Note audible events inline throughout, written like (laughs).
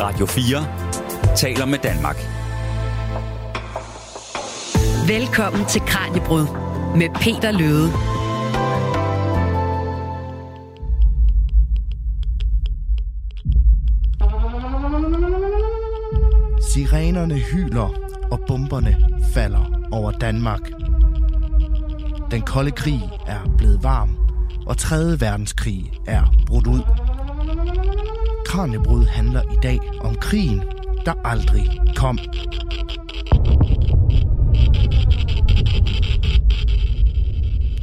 Radio 4 taler med Danmark. Velkommen til Kranjebrud med Peter Løde. Sirenerne hyler, og bomberne falder over Danmark. Den kolde krig er blevet varm, og 3. verdenskrig er brudt ud. Kranjebrud handler i dag om krigen, der aldrig kom.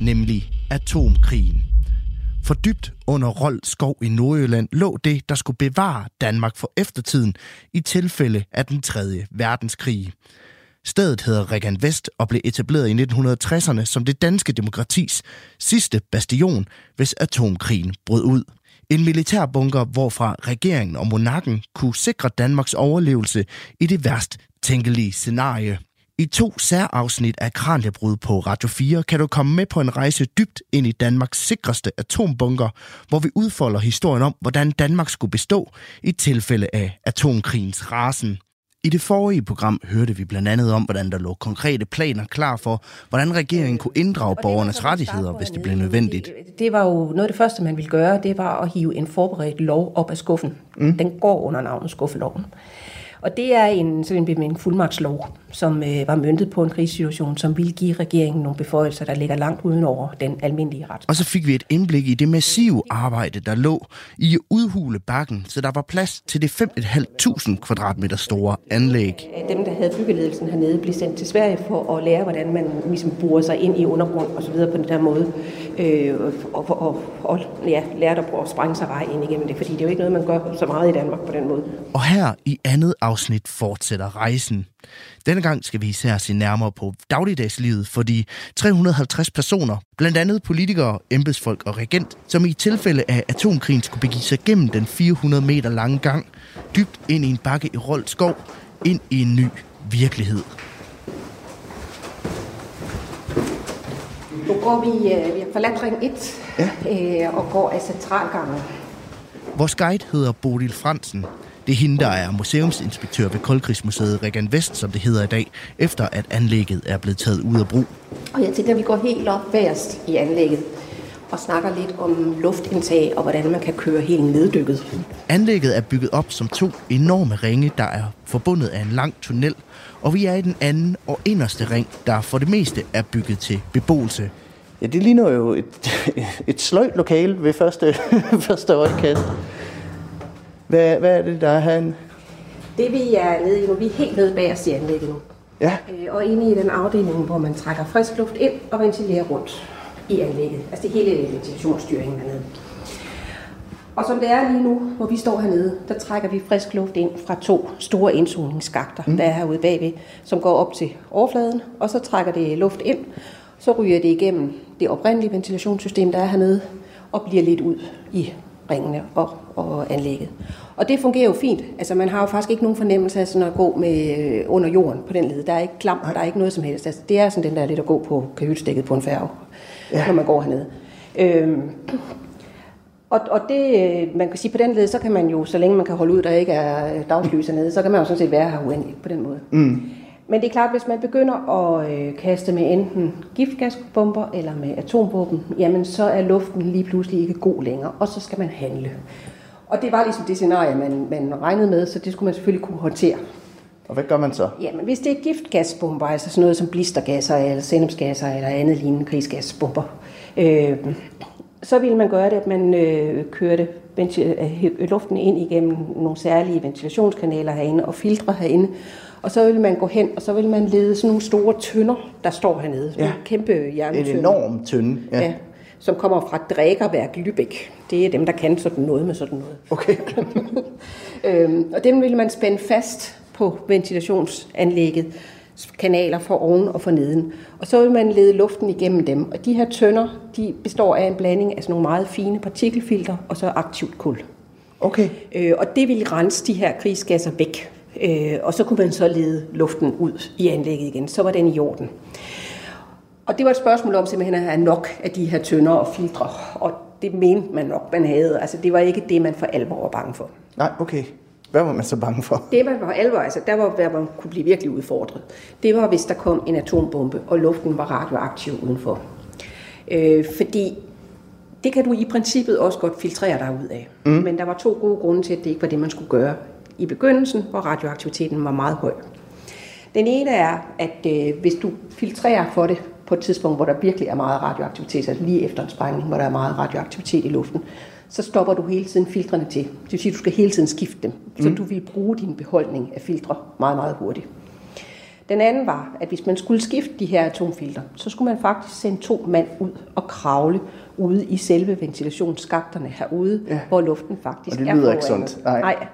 Nemlig atomkrigen. For dybt under Rold skov i Nordjylland lå det, der skulle bevare Danmark for eftertiden i tilfælde af den 3. verdenskrig. Stedet hedder Regan Vest og blev etableret i 1960'erne som det danske demokratis sidste bastion, hvis atomkrigen brød ud. En militærbunker, hvorfra regeringen og monarken kunne sikre Danmarks overlevelse i det værst tænkelige scenarie. I to særafsnit af Kranjebrud på Radio 4 kan du komme med på en rejse dybt ind i Danmarks sikreste atombunker, hvor vi udfolder historien om, hvordan Danmark skulle bestå i tilfælde af atomkrigens rasen. I det forrige program hørte vi blandt andet om, hvordan der lå konkrete planer klar for, hvordan regeringen kunne inddrage borgernes rettigheder, hvis det blev nødvendigt. Det var jo noget af det første, man ville gøre, det var at hive en forberedt lov op af skuffen. Mm. Den går under navnet skuffeloven. Og det er en, sådan en, fuldmagtslov, som øh, var myndet på en krigssituation, som ville give regeringen nogle beføjelser, der ligger langt uden over den almindelige ret. Og så fik vi et indblik i det massive arbejde, der lå i udhule bakken, så der var plads til det 5.500 kvadratmeter store anlæg. Dem, der havde byggeledelsen hernede, blev sendt til Sverige for at lære, hvordan man ligesom borer sig ind i undergrund og så videre på den der måde. Øh, og, og, og ja, lærte at sprænge sig vej ind igennem det, fordi det er jo ikke noget, man gør så meget i Danmark på den måde. Og her i andet afsnit fortsætter rejsen. Denne gang skal vi især se nærmere på dagligdagslivet for de 350 personer, blandt andet politikere, embedsfolk og regent, som i tilfælde af atomkrigen skulle begive sig gennem den 400 meter lange gang, dybt ind i en bakke i Rold Skov, ind i en ny virkelighed. Nu går vi, øh, vi har forladt ring 1 ja. øh, og går af centralgangen. Vores guide hedder Bodil Fransen. Det er hende, der er museumsinspektør ved Koldkrigsmuseet Regan Vest, som det hedder i dag, efter at anlægget er blevet taget ud af brug. Og jeg tænker, at vi går helt op bagerst i anlægget og snakker lidt om luftindtag og hvordan man kan køre helt neddykket. Anlægget er bygget op som to enorme ringe, der er forbundet af en lang tunnel, og vi er i den anden og inderste ring, der for det meste er bygget til beboelse. Ja, det ligner jo et, (laughs) et sløjt lokale ved første, (laughs) første øjekast. Hvad, hvad er det, der er herinde? Det vi er nede i nu, vi er helt nede bagerst i anlægget nu. Ja. Øh, og inde i den afdeling, hvor man trækker frisk luft ind og ventilerer rundt i anlægget. Altså det hele ventilationsstyringen hernede. Og som det er lige nu, hvor vi står hernede, der trækker vi frisk luft ind fra to store indsugningsskakter, mm. der er herude bagved, som går op til overfladen, og så trækker det luft ind, så ryger det igennem det oprindelige ventilationssystem, der er hernede, og bliver lidt ud i ringene og, og anlægget. Og det fungerer jo fint. Altså man har jo faktisk ikke nogen fornemmelse af sådan at gå med øh, under jorden på den led. Der er ikke klam, der er ikke noget som helst. Altså, det er sådan den der lidt at gå på kahylstikket på en færge, ja. når man går hernede. Øhm, og, og det, øh, man kan sige på den led, så kan man jo, så længe man kan holde ud, der ikke er dagslys hernede, så kan man jo sådan set være her uendeligt på den måde. Mm. Men det er klart, hvis man begynder at øh, kaste med enten giftgasbomber eller med atombomben, jamen så er luften lige pludselig ikke god længere, og så skal man handle. Og det var ligesom det scenarie, man, man regnede med, så det skulle man selvfølgelig kunne håndtere. Og hvad gør man så? Jamen, hvis det er giftgasbomber, altså sådan noget som blistergasser eller sennepsgasser eller andet lignende krigsgasbomber, øh, så ville man gøre det, at man øh, kørte ventil- luften ind igennem nogle særlige ventilationskanaler herinde og filtre herinde, og så vil man gå hen, og så vil man lede sådan nogle store tønder, der står hernede. Ja. En kæmpe jerntønder. En enorm tynde. Ja. ja. Som kommer fra Drækerværk Lübeck. Det er dem, der kan sådan noget med sådan noget. Okay. (laughs) øhm, og dem vil man spænde fast på ventilationsanlægget kanaler for oven og for neden. Og så vil man lede luften igennem dem. Og de her tønder, de består af en blanding af sådan nogle meget fine partikelfilter og så aktivt kul. Okay. Øh, og det vil rense de her krigsgasser væk. Øh, og så kunne man så lede luften ud i anlægget igen. Så var den i orden. Og det var et spørgsmål om simpelthen at have nok af de her tønder og filtre. Og det mente man nok, man havde. Altså det var ikke det, man for alvor var bange for. Nej, okay. Hvad var man så bange for? Det var for alvor, altså der var, hvor man kunne blive virkelig udfordret. Det var, hvis der kom en atombombe, og luften var radioaktiv udenfor. Øh, fordi det kan du i princippet også godt filtrere dig ud af. Mm. Men der var to gode grunde til, at det ikke var det, man skulle gøre i begyndelsen, hvor radioaktiviteten var meget høj. Den ene er, at øh, hvis du filtrerer for det på et tidspunkt, hvor der virkelig er meget radioaktivitet, altså lige efter en sprængning, hvor der er meget radioaktivitet i luften, så stopper du hele tiden filtrene til. Det vil sige, at du skal hele tiden skifte dem, så mm. du vil bruge din beholdning af filtre meget, meget hurtigt. Den anden var, at hvis man skulle skifte de her atomfilter, så skulle man faktisk sende to mand ud og kravle ude i selve ventilationsskakterne herude, ja. hvor luften faktisk Og det er lyder ikke forurenet. sundt. Nej. Nej.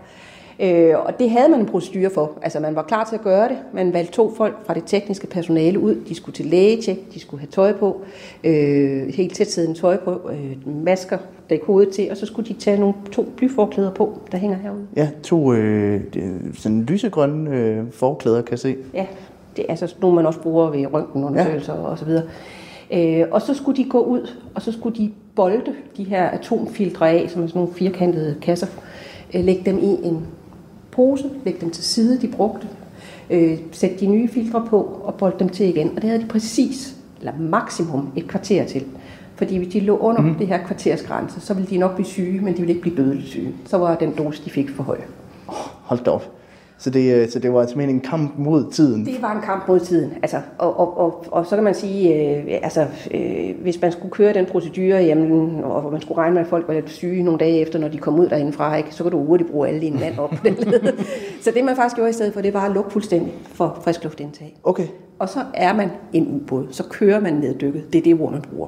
Øh, og det havde man en procedure for. Altså man var klar til at gøre det. Man valgte to folk fra det tekniske personale ud. De skulle til lægetjek, de skulle have tøj på, øh, helt tætsiddende tøj på, øh, masker, dække hovedet til, og så skulle de tage nogle to blyforklæder på, der hænger herude. Ja, to øh, sådan lysegrønne øh, forklæder, kan jeg se. Ja, det er altså nogle, man også bruger ved røntgenundersøgelser ja. og så videre. Øh, og så skulle de gå ud, og så skulle de bolde de her atomfiltre af, som er sådan nogle firkantede kasser, øh, lægge dem i en pose, lægge dem til side, de brugte, øh, sætte de nye filtre på og bolde dem til igen. Og det havde de præcis, eller maksimum et kvarter til. Fordi hvis de lå under mm. det her kvartersgrænse, så ville de nok blive syge, men de ville ikke blive dødeligt syge. Så var den dosis, de fik for høj. Hold da op. Så det, øh, så det var simpelthen en kamp mod tiden. Det var en kamp mod tiden. Altså, og, og, og, og så kan man sige, øh, altså, øh, hvis man skulle køre den procedure, jamen, og man skulle regne med, at folk var lidt syge nogle dage efter, når de kom ud derindefra, ikke, så kan du hurtigt bruge alle dine mand op på den led. Så det man faktisk gjorde i stedet for, det var at lukke fuldstændig for frisk luftindtag. Okay. Og så er man en ubåd, så kører man neddykket. Det er det ord, man bruger.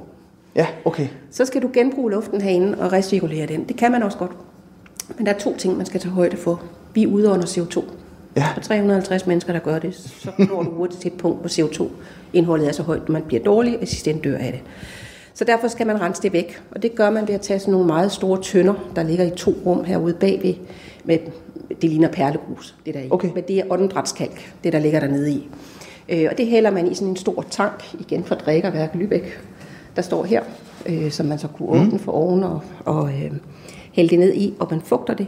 Ja, okay. Så skal du genbruge luften herinde og recirkulere den. Det kan man også godt. Men der er to ting, man skal tage højde for. Vi udånder CO2. Ja. For 350 mennesker, der gør det, så når du hurtigt til et punkt, hvor CO2-indholdet er så højt, at man bliver dårlig, og sidst dør af det. Så derfor skal man rense det væk, og det gør man ved at tage sådan nogle meget store tønder, der ligger i to rum herude bagved, med, det ligner perlegrus, det der i. Okay. Men det er åndedrætskalk, det der ligger dernede i. Øh, og det hælder man i sådan en stor tank, igen fra drikkerværk Lübeck, der står her, øh, som man så kunne åbne for oven og, og øh, hælde det ned i, og man fugter det.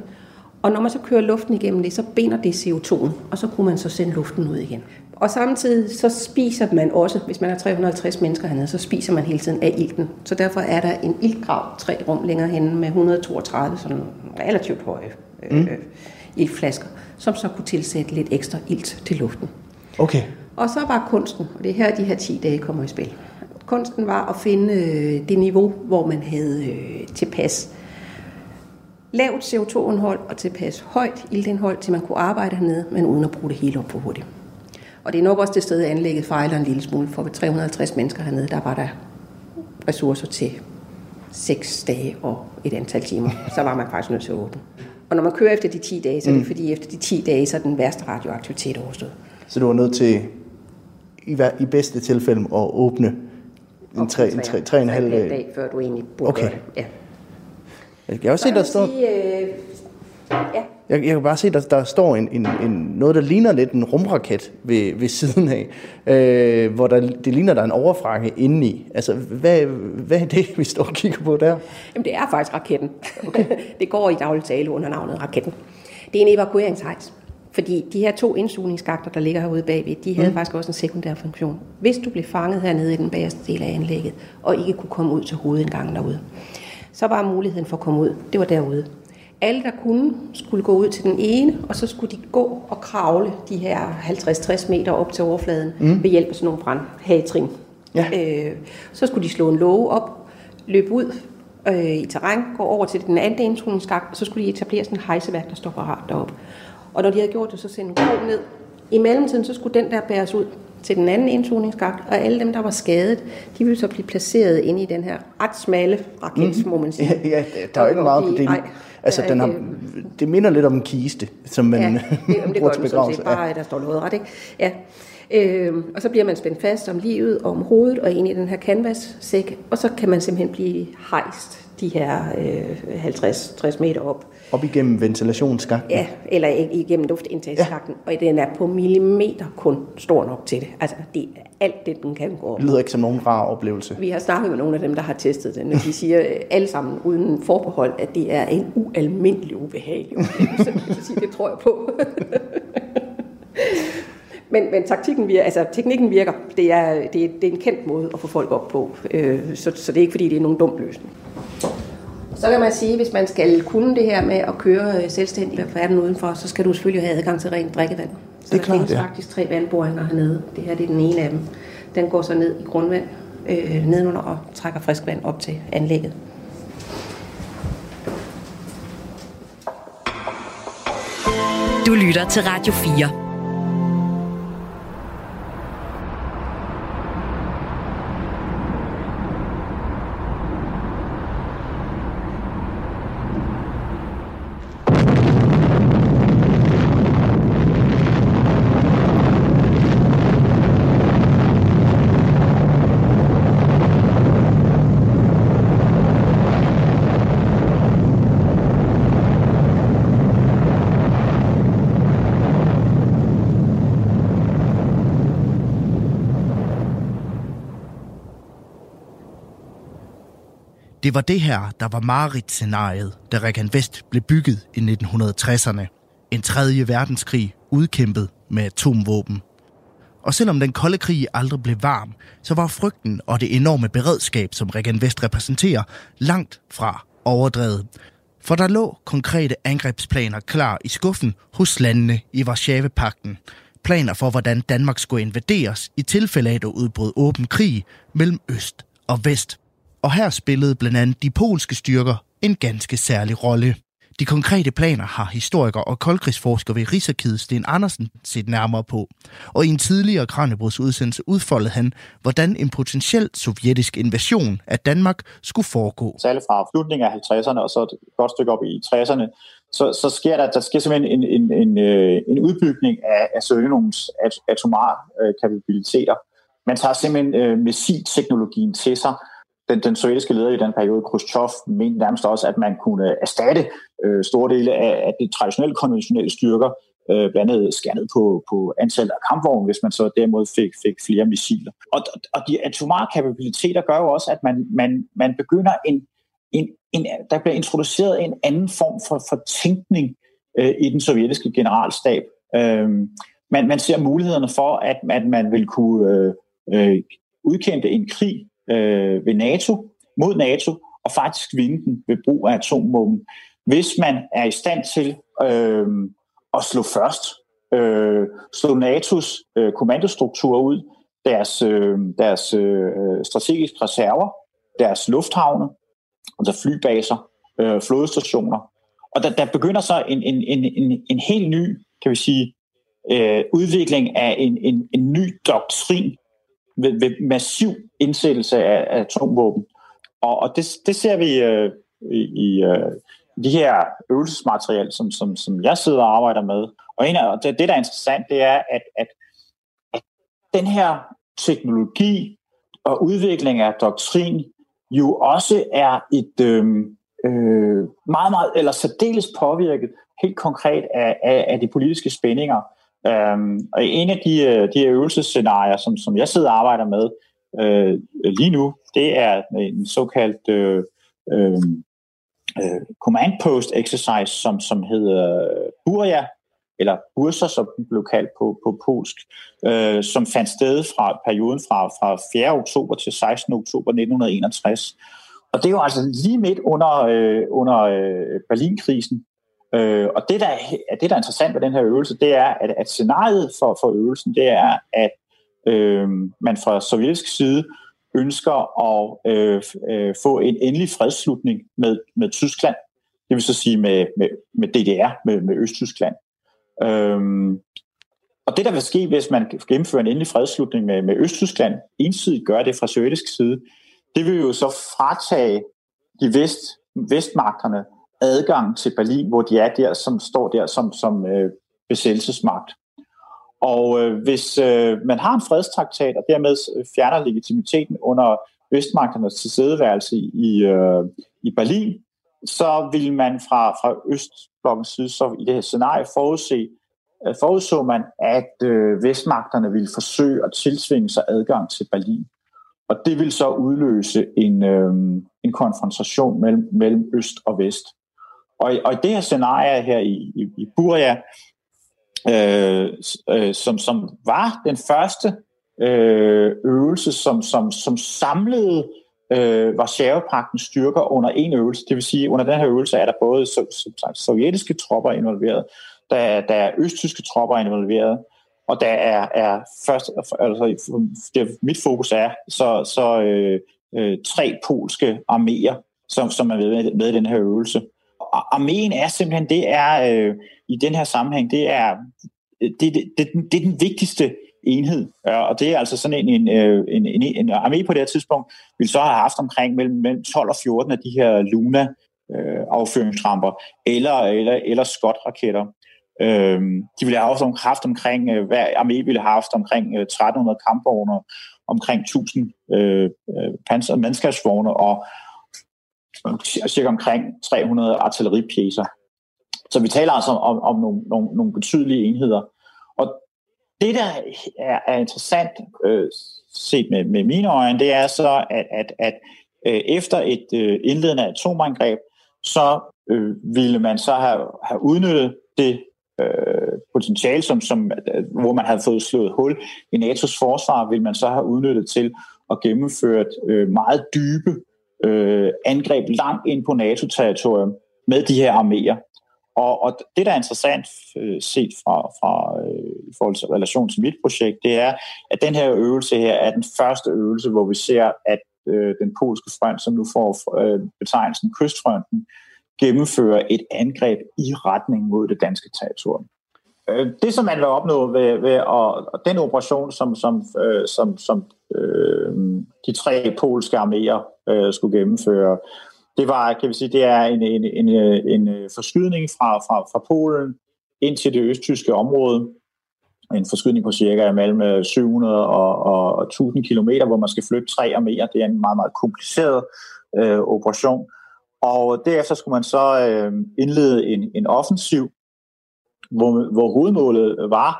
Og når man så kører luften igennem det, så binder det CO2'en, og så kunne man så sende luften ud igen. Og samtidig så spiser man også, hvis man er 350 mennesker hernede, så spiser man hele tiden af ilten. Så derfor er der en iltgrav tre rum længere henne med 132 sådan relativt høje øh, mm. iltflasker, som så kunne tilsætte lidt ekstra ilt til luften. Okay. Og så var kunsten, og det er her, de her 10 dage kommer i spil. Kunsten var at finde øh, det niveau, hvor man havde øh, tilpas lavt CO2-indhold og tilpas højt iltindhold, til man kunne arbejde hernede, men uden at bruge det hele op for hurtigt. Og det er nok også det sted, at anlægget fejler en lille smule, for ved 350 mennesker hernede, der var der ressourcer til 6 dage og et antal timer. Så var man faktisk nødt til at åbne. Og når man kører efter de 10 dage, så er det fordi efter de 10 dage, så er den værste radioaktivitet overstået. Så du var nødt til, i, i bedste tilfælde, at åbne en tre, en tre, tre, en halv dag, dag. før du egentlig burde Okay. det. Ja. Jeg kan også se, Så der vil står, sige, øh, ja, jeg, jeg kan bare se, der, der står en, en, en, noget, der ligner lidt en rumraket ved, ved siden af, øh, hvor der, det ligner, der er en overfrakke indeni. Altså, hvad, hvad er det, vi står og kigger på der? Jamen, det er faktisk raketten. Okay. (laughs) det går i daglig tale under navnet raketten. Det er en evakueringshejs. Fordi de her to indsugningsskakter, der ligger herude bagved, de havde mm. faktisk også en sekundær funktion. Hvis du blev fanget hernede i den bagerste del af anlægget, og ikke kunne komme ud til hovedindgangen derude, så var muligheden for at komme ud, det var derude. Alle, der kunne, skulle gå ud til den ene, og så skulle de gå og kravle de her 50-60 meter op til overfladen mm. ved hjælp af sådan nogle brandhagetrin. Ja. Øh, så skulle de slå en låge op, løbe ud øh, i terræn, gå over til den anden indsugningsskagt, og så skulle de etablere sådan en hejseværk, der står parat deroppe. Og når de havde gjort det, så sendte en ned. I mellemtiden, så skulle den der bæres ud til den anden indsugningsskagt, og alle dem, der var skadet, de ville så blive placeret inde i den her ret smalle raket, mm. må man sige. (laughs) Ja, ja der er jo ikke meget på det. Nej, Altså, den har, det minder lidt om en kiste, som man Ja, (laughs) det, det bruger til begravelse. set bare, der står noget ret, ikke? Ja. Øh, og så bliver man spændt fast om livet og om hovedet og ind i den her canvas-sæk, og så kan man simpelthen blive hejst de her øh, 50-60 meter op. Op igennem ventilationsskakten? Ja, eller igennem luftindtagsskakten, ja. og den er på millimeter kun stor nok til det. Altså, det er alt det, den kan gå Det lyder ikke som nogen rar oplevelse. Vi har snakket med nogle af dem, der har testet den, og de (laughs) siger øh, alle sammen uden forbehold, at det er en ualmindelig ubehagelig oplevelse. det tror jeg på. (laughs) Men, men taktikken virker, altså teknikken virker. Det er, det, er, det er en kendt måde at få folk op på. Øh, så, så det er ikke fordi, det er nogen dum løsning. Så kan man sige, hvis man skal kunne det her med at køre øh, selvstændigt på verden udenfor, så skal du selvfølgelig have adgang til rent drikkevand. Så det er der klart, findes ja. faktisk tre vandboringer hernede. Det her det er den ene af dem. Den går så ned i grundvand øh, nedenunder og trækker frisk vand op til anlægget. Du lytter til Radio 4. Det var det her, der var Marit-scenariet, da Rekan Vest blev bygget i 1960'erne. En tredje verdenskrig udkæmpet med atomvåben. Og selvom den kolde krig aldrig blev varm, så var frygten og det enorme beredskab, som Regan Vest repræsenterer, langt fra overdrevet. For der lå konkrete angrebsplaner klar i skuffen hos landene i Varsjavepakten. Planer for, hvordan Danmark skulle invaderes i tilfælde af, at der udbrød åben krig mellem øst og vest og her spillede blandt andet de polske styrker en ganske særlig rolle. De konkrete planer har historiker og koldkrigsforsker ved Rigsarkivet Sten Andersen set nærmere på, og i en tidligere Kranjebrudsudsendelse udfoldede han, hvordan en potentiel sovjetisk invasion af Danmark skulle foregå. Særligt fra slutningen af 50'erne og så et godt stykke op i 60'erne, så, så sker der, der sker simpelthen en, en, en, øh, en udbygning af, af Sovjetunionens atomare øh, kapabiliteter. Man tager simpelthen øh, missilteknologien til sig, den, den sovjetiske leder i den periode, Khrushchev, mente nærmest også, at man kunne øh, erstatte øh, store dele af, af de traditionelle konventionelle styrker, øh, blandt andet skærnet på, på antallet af kampvogne, hvis man så derimod fik, fik flere missiler. Og, og de atomare kapabiliteter gør jo også, at man, man, man begynder en, en, en, der bliver introduceret en anden form for, for tænkning øh, i den sovjetiske generalstab. Øh, man, man ser mulighederne for, at, at man vil kunne øh, øh, udkæmpe en krig øh, ved NATO, mod NATO, og faktisk vinde den ved brug af atomvåben. Hvis man er i stand til øh, at slå først, øh, slå NATO's øh, kommandostruktur ud, deres, øh, deres øh, strategiske reserver, deres lufthavne, altså flybaser, øh, flådestationer. Og der, der begynder så en, en, en, en, en helt ny, kan vi sige, øh, udvikling af en, en, en ny doktrin ved, ved massiv indsættelse af, af atomvåben. Og, og det, det ser vi øh, i, i øh, de her øvelsesmateriel, som, som, som jeg sidder og arbejder med. Og en af, det, det, der er interessant, det er, at, at, at den her teknologi og udvikling af doktrin jo også er et øh, øh, meget, meget, eller særdeles påvirket helt konkret af, af, af de politiske spændinger. Øhm, og en af de, øh, de øvelsesscenarier, som, som jeg sidder og arbejder med øh, lige nu, det er en såkaldt øh, øh, øh, command post exercise, som, som hedder Buria, eller Bursa, som den blev kaldt på, på polsk, øh, som fandt sted fra perioden fra, fra 4. oktober til 16. oktober 1961. Og det er jo altså lige midt under, øh, under øh, Berlinkrisen, Øh, og det der, det, der er interessant ved den her øvelse, det er, at, at scenariet for, for øvelsen, det er, at øh, man fra sovjetisk side ønsker at øh, øh, få en endelig fredsslutning med, med Tyskland, det vil så sige med, med, med DDR, med, med Østtyskland. Øhm, og det, der vil ske, hvis man gennemfører en endelig fredsslutning med, med Østtyskland, ensidigt gør det fra sovjetisk side, det vil jo så fratage de vest, vestmagterne adgang til Berlin, hvor de er der, som står der som, som øh, besættelsesmagt. Og øh, hvis øh, man har en fredstraktat og dermed øh, fjerner legitimiteten under Østmagternes tilstedeværelse i, øh, i Berlin, så vil man fra, fra Østblokkens side, så i det her scenarie forudse, øh, forudså man, at øh, Vestmagterne ville forsøge at tilsvinge sig adgang til Berlin. Og det vil så udløse en, øh, en konfrontation mellem, mellem Øst og Vest. Og, og i det her scenarie her i, i, i Buria, øh, øh, som, som var den første øh, øvelse, som, som, som samlede øh, Varsjavepagtens styrker under en øvelse. Det vil sige, under den her øvelse er der både som sagt, sovjetiske tropper involveret, der, der er østtyske tropper involveret, og der er, er først, altså det, mit fokus er, så, så øh, øh, tre polske arméer, som, som er med, med i den her øvelse. Og arméen er simpelthen, det er øh, i den her sammenhæng, det er, øh, det, det, det, det er den vigtigste enhed. Øh, og det er altså sådan en, en, øh, en, en, en armé på det her tidspunkt, vil så have haft omkring mellem, mellem 12 og 14 af de her Luna øh, affyringsramper, eller, eller, eller Scott-raketter. Øhm, de ville have haft, haft omkring, øh, hver armé ville have haft omkring øh, 1300 kampvogne, omkring 1000 øh, øh, panser, mandskabsvogne og cirka omkring 300 artilleripjæser. Så vi taler altså om, om nogle, nogle, nogle betydelige enheder. Og det, der er, er interessant øh, set med, med mine øjne, det er så, at, at, at øh, efter et øh, indledende atomangreb, så øh, ville man så have, have udnyttet det øh, potentiale, som, som, øh, hvor man havde fået slået hul i NATO's forsvar, ville man så have udnyttet til at gennemføre øh, meget dybe øh, angreb langt ind på NATO-territorium med de her arméer. Og, og det, der er interessant øh, set fra, fra øh, i forhold til relation til mit projekt, det er, at den her øvelse her er den første øvelse, hvor vi ser, at øh, den polske front, som nu får øh, betegnelsen kystfronten, gennemfører et angreb i retning mod det danske territorium. Øh, det, som man vil opnå ved, ved og den operation, som, som, øh, som, som øh, de tre polske arméer øh, skulle gennemføre, det var, kan vi sige, det er en, en, en, en øh, forskydning fra, fra, fra Polen ind til det østtyske område. En forskydning på cirka mellem øh, 700 og, og, og 1000 km, hvor man skal flytte tre arméer. Det er en meget, meget kompliceret øh, operation. Og derefter skulle man så øh, indlede en, en offensiv, hvor, hvor hovedmålet var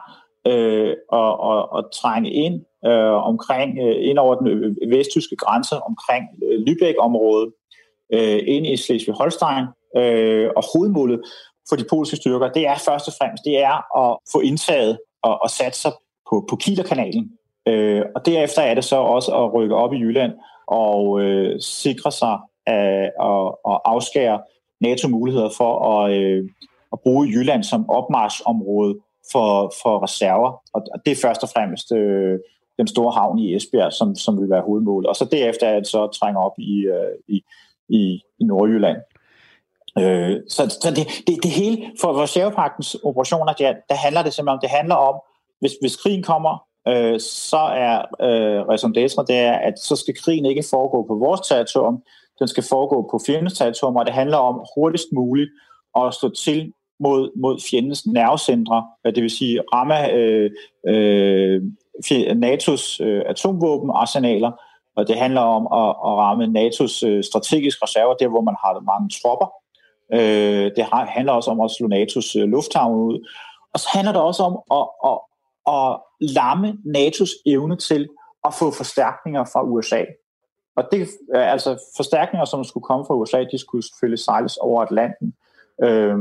øh, at, at, at trænge ind øh, omkring øh, ind over den vesttyske grænse omkring øh, Lübeck-området øh, ind i Slesvig-Holstein. Øh, og hovedmålet for de polske styrker, det er først og fremmest det er at få indtaget og, og sat sig på, på Kielerkanalen. Øh, og derefter er det så også at rykke op i Jylland og øh, sikre sig at, at, at afskære NATO-muligheder for at, øh, at bruge Jylland som opmarschområde for, for reserver. Og det er først og fremmest øh, den store havn i Esbjerg, som, som vil være hovedmålet. Og så derefter er det så at trænge op i, øh, i, i, i Nordjylland. Øh, så så det, det, det hele, for reservepaktens operationer, der, der handler det simpelthen om, det handler om, hvis, hvis krigen kommer, øh, så er øh, raison d'etre, det er, at så skal krigen ikke foregå på vores territorium, den skal foregå på fjendens territorium, og det handler om hurtigst muligt at stå til mod, mod fjendens nervecentre, det vil sige ramme øh, øh, NATO's øh, atomvåbenarsenaler, og det handler om at, at ramme NATO's øh, strategiske reserver, der hvor man har mange tropper. Øh, det handler også om at slå NATO's øh, lufthavn ud. Og så handler det også om at, at, at lamme NATO's evne til at få forstærkninger fra USA. Og det er altså forstærkninger, som skulle komme fra USA, de skulle selvfølgelig sejles over Atlanten, øh,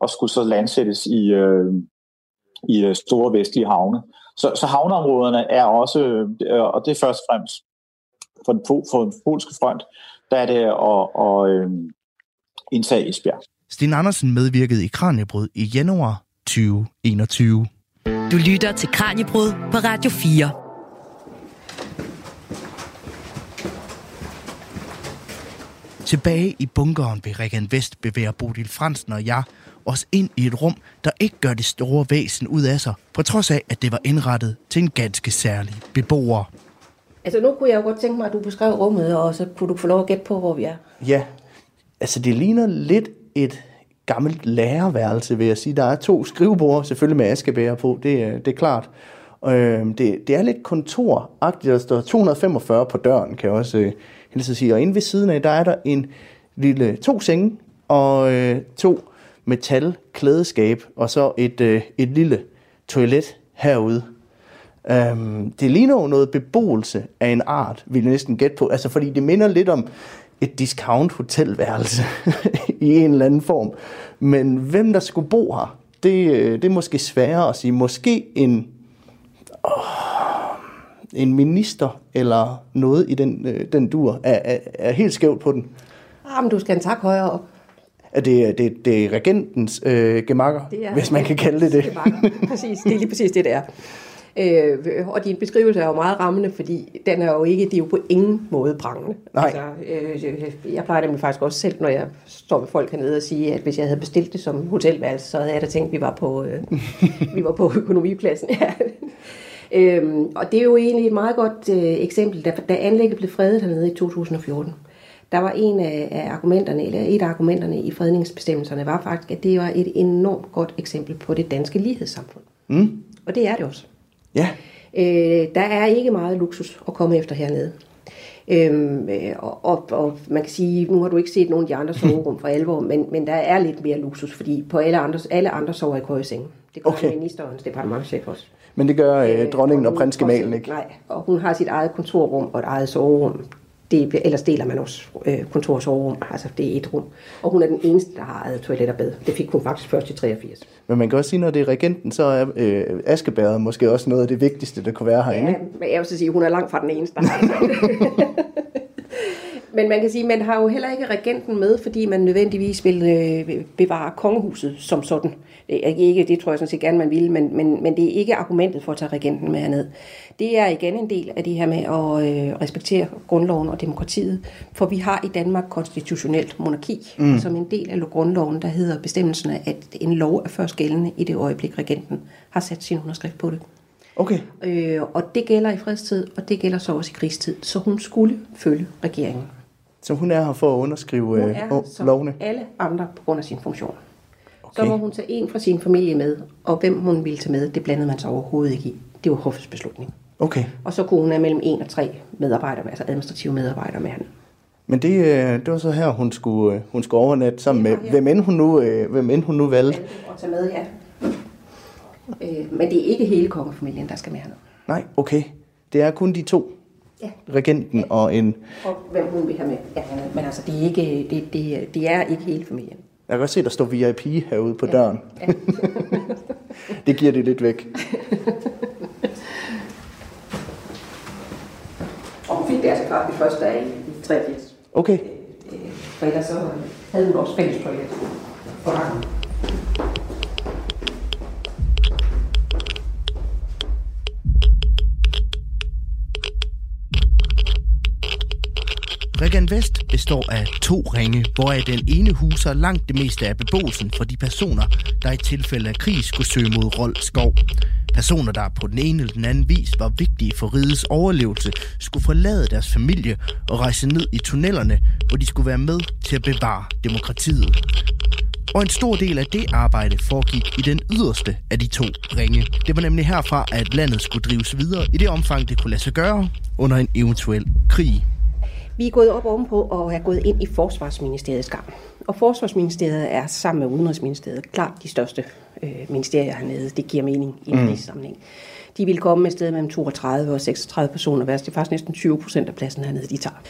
og skulle så landsættes i, øh, i øh, store vestlige havne. Så, så havneområderne er også, øh, og det er først og fremmest for den, for den polske front, der er det at, at, at øh, indtage Esbjerg. Sten Andersen medvirkede i Kranjebrud i januar 2021. Du lytter til Kranjebrud på Radio 4. Tilbage i bunkeren ved Regan Vest bevæger Bodil Fransen og jeg os ind i et rum, der ikke gør det store væsen ud af sig, på trods af, at det var indrettet til en ganske særlig beboer. Altså nu kunne jeg jo godt tænke mig, at du beskrev rummet, og så kunne du få lov at gætte på, hvor vi er. Ja, altså det ligner lidt et gammelt lærerværelse, vil jeg sige. Der er to skrivebord, selvfølgelig med askebæger på, det, er- det er klart. Øh, det, det er lidt kontoragtigt, der står 245 på døren, kan jeg også øh, hilse at sige. Og inde ved siden af, der er der en lille to senge og øh, to metal klædeskab, og så et, øh, et lille toilet herude. Øhm, det ligner jo noget beboelse af en art, vil jeg næsten gætte på. Altså, fordi det minder lidt om et discount hotelværelse (laughs) i en eller anden form. Men hvem der skulle bo her, det, øh, det er måske sværere at sige. Måske en, en minister eller noget i den, øh, den dur er, er, er helt skævt på den. Ah, men du skal en tak højere op. At det, det, det er regentens øh, gemakker, hvis man kan kalde det det. gemakker. Præcis, det er lige præcis det, det er. Øh, og din beskrivelse er jo meget rammende, fordi den er jo ikke, det er jo på ingen måde prangende. Nej. Altså, øh, jeg plejer nemlig faktisk også selv, når jeg står med folk hernede og sige, at hvis jeg havde bestilt det som hotelværelse, så havde jeg da tænkt, at vi var på, øh, vi var på økonomipladsen. (laughs) Ja. Øhm, og det er jo egentlig et meget godt øh, eksempel, da, da anlægget blev fredet hernede i 2014. Der var en af, af argumenterne, eller et af argumenterne i fredningsbestemmelserne, var faktisk, at det var et enormt godt eksempel på det danske lighedssamfund. Mm. Og det er det også. Ja, Øh, der er ikke meget luksus at komme efter hernede. Øhm, øh, og, og, og man kan sige, nu har du ikke set nogen af de andre soverum for alvor, men, men der er lidt mere luksus, fordi på alle andre, alle andre sover i køjesenge. Det gør okay. ministerens departementchef også. Men det gør øh, dronningen og hun prins får Gemalen sit- ikke. Nej, og hun har sit eget kontorrum og et eget soverum. Det, ellers deler man også øh, kontor og soverum, altså det er et rum. Og hun er den eneste, der har eget toilet og bad. Det fik hun faktisk først i 83. Men man kan også sige, når det er regenten, så er øh, askebæret måske også noget af det vigtigste, der kunne være herinde. Ja, men jeg vil så sige, hun er langt fra den eneste, der har det. Men man kan sige, man har jo heller ikke regenten med, fordi man nødvendigvis vil øh, bevare kongehuset som sådan. Det, er ikke, det tror jeg sådan set gerne, man vil, men, men, men det er ikke argumentet for at tage regenten med herned. Det er igen en del af det her med at øh, respektere grundloven og demokratiet, for vi har i Danmark konstitutionelt monarki, mm. som en del af grundloven, der hedder bestemmelsen af, at en lov er først gældende i det øjeblik, regenten har sat sin underskrift på det. Okay, Øh, og det gælder i fredstid, og det gælder så også i krigstid. Så hun skulle følge regeringen. Så hun er her for at underskrive Hun øh, er oh, som lovene. alle andre på grund af sin funktion. Okay. Så må hun tage en fra sin familie med, og hvem hun ville tage med, det blandede man sig overhovedet ikke i. Det var hoffets beslutning. Okay, Og så kunne hun have mellem en og tre medarbejdere, altså administrative medarbejdere med hende. men det, øh, det var så her, hun skulle, øh, hun skulle overnatte sammen med, hvem end hun nu, øh, hvem end hun nu valgte. Og tage med, ja. Øh, men det er ikke hele kongefamilien, der skal med hende. Nej, okay. Det er kun de to. Ja. Regenten og en... Og hvem hun vil have med. Ja, men altså, det er, ikke, det, det, det er ikke hele familien. Jeg kan godt se, der står VIP herude på døren. (laughs) det giver det lidt væk. (laughs) Og hun fik det altså klart det første dag i 83. Okay, Øh, For ellers så havde hun også fælles toilet for gangen. Regan Vest består af to ringe, hvoraf den ene huser langt det meste af beboelsen for de personer, der i tilfælde af krig skulle søge mod Rold Skov. Personer, der på den ene eller den anden vis var vigtige for rigets overlevelse, skulle forlade deres familie og rejse ned i tunnelerne, hvor de skulle være med til at bevare demokratiet. Og en stor del af det arbejde foregik i den yderste af de to ringe. Det var nemlig herfra, at landet skulle drives videre i det omfang, det kunne lade sig gøre under en eventuel krig. Vi er gået op ovenpå og er gået ind i Forsvarsministeriets gang. Og Forsvarsministeriet er sammen med Udenrigsministeriet klart de største øh, ministerier hernede. Det giver mening i en mm. sammenhæng. De vil komme med sted mellem 32 og 36 personer hver. Det er faktisk næsten 20 procent af pladsen hernede, de tager.